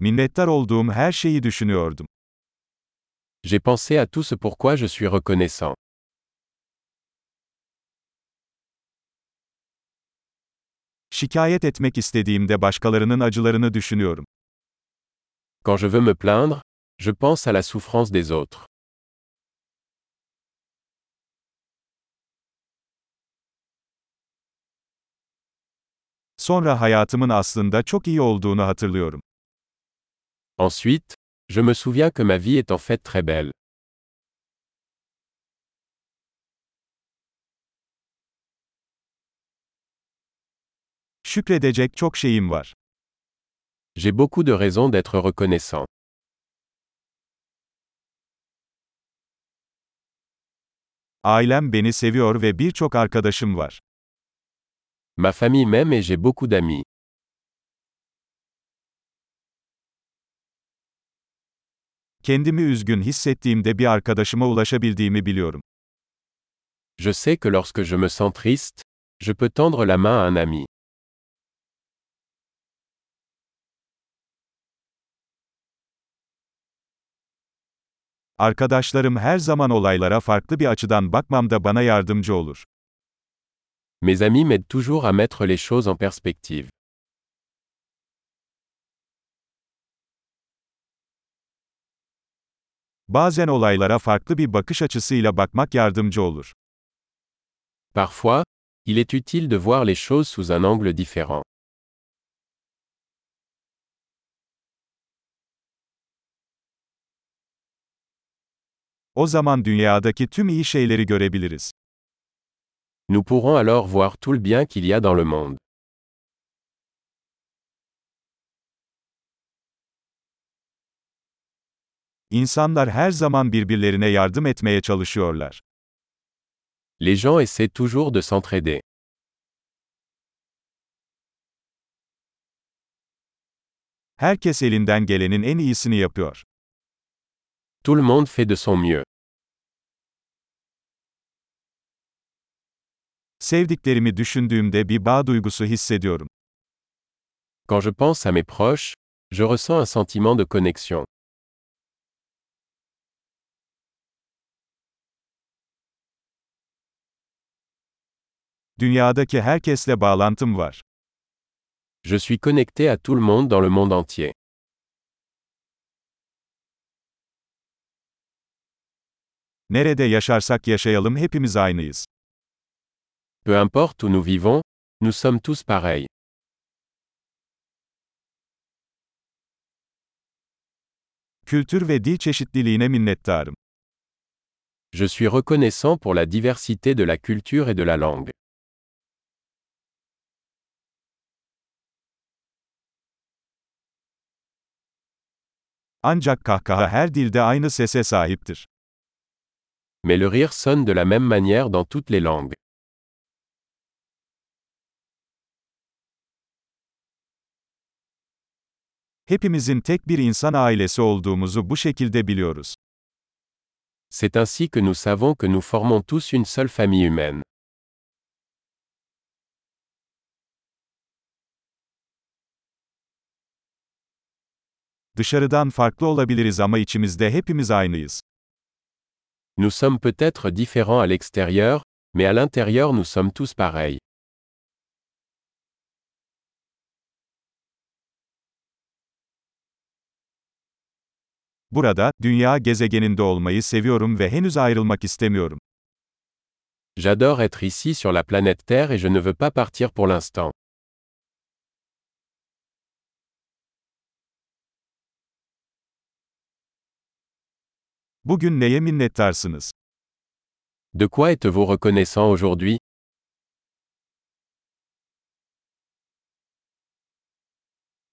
Minnettar olduğum her şeyi düşünüyordum. J'ai pensé à tout ce pourquoi je suis reconnaissant. Şikayet etmek istediğimde başkalarının acılarını düşünüyorum. Quand je veux me plaindre, je pense à la souffrance des autres. Sonra hayatımın aslında çok iyi olduğunu hatırlıyorum. Ensuite, je me souviens que ma vie est en fait très belle. Şükredecek çok şeyim var. J'ai beaucoup de raisons d'être reconnaissant. Ailem beni seviyor ve birçok arkadaşım var. Ma famille m'aime et j'ai beaucoup d'amis. Kendimi üzgün hissettiğimde bir arkadaşıma ulaşabildiğimi biliyorum. Je sais que lorsque je me sens triste, je peux tendre la main à un ami. Arkadaşlarım her zaman olaylara farklı bir açıdan bakmamda bana yardımcı olur. Mes amis m'aident toujours à mettre les choses en perspective. Bazen olaylara farklı bir bakış açısıyla bakmak yardımcı olur. Parfois, il est utile de voir les choses sous un angle différent. O zaman dünyadaki tüm iyi şeyleri görebiliriz. Nous pourrons alors voir tout le bien qu'il y a dans le monde. İnsanlar her zaman birbirlerine yardım etmeye çalışıyorlar. Les gens essaient toujours de s'entraider. Herkes elinden gelenin en iyisini yapıyor. Tout le monde fait de son mieux. Sevdiklerimi düşündüğümde bir bağ duygusu hissediyorum. Quand je pense à mes proches, je ressens un sentiment de connexion. Dünyadaki herkesle bağlantım var. Je suis connecté à tout le monde dans le monde entier. Nerede yaşarsak yaşayalım hepimiz aynıyız. Peu importe où nous vivons, nous sommes tous pareils. Kültür ve dil çeşitliliğine minnettarım. Je suis reconnaissant pour la diversité de la culture et de la langue. Ancak kahkaha her dilde aynı sese sahiptir. Mais le rire sonne de la même manière dans toutes les langues. Hepimizin tek bir insan ailesi olduğumuzu bu şekilde biliyoruz. C'est ainsi que nous savons que nous formons tous une seule famille humaine. Dışarıdan farklı olabiliriz ama içimizde hepimiz aynıyız. Nous sommes peut-être différents à l'extérieur, mais à l'intérieur nous sommes tous pareils. Burada, dünya gezegeninde olmayı seviyorum ve henüz ayrılmak istemiyorum. J'adore être ici sur la planète Terre et je ne veux pas partir pour l'instant. De quoi êtes-vous reconnaissant aujourd'hui?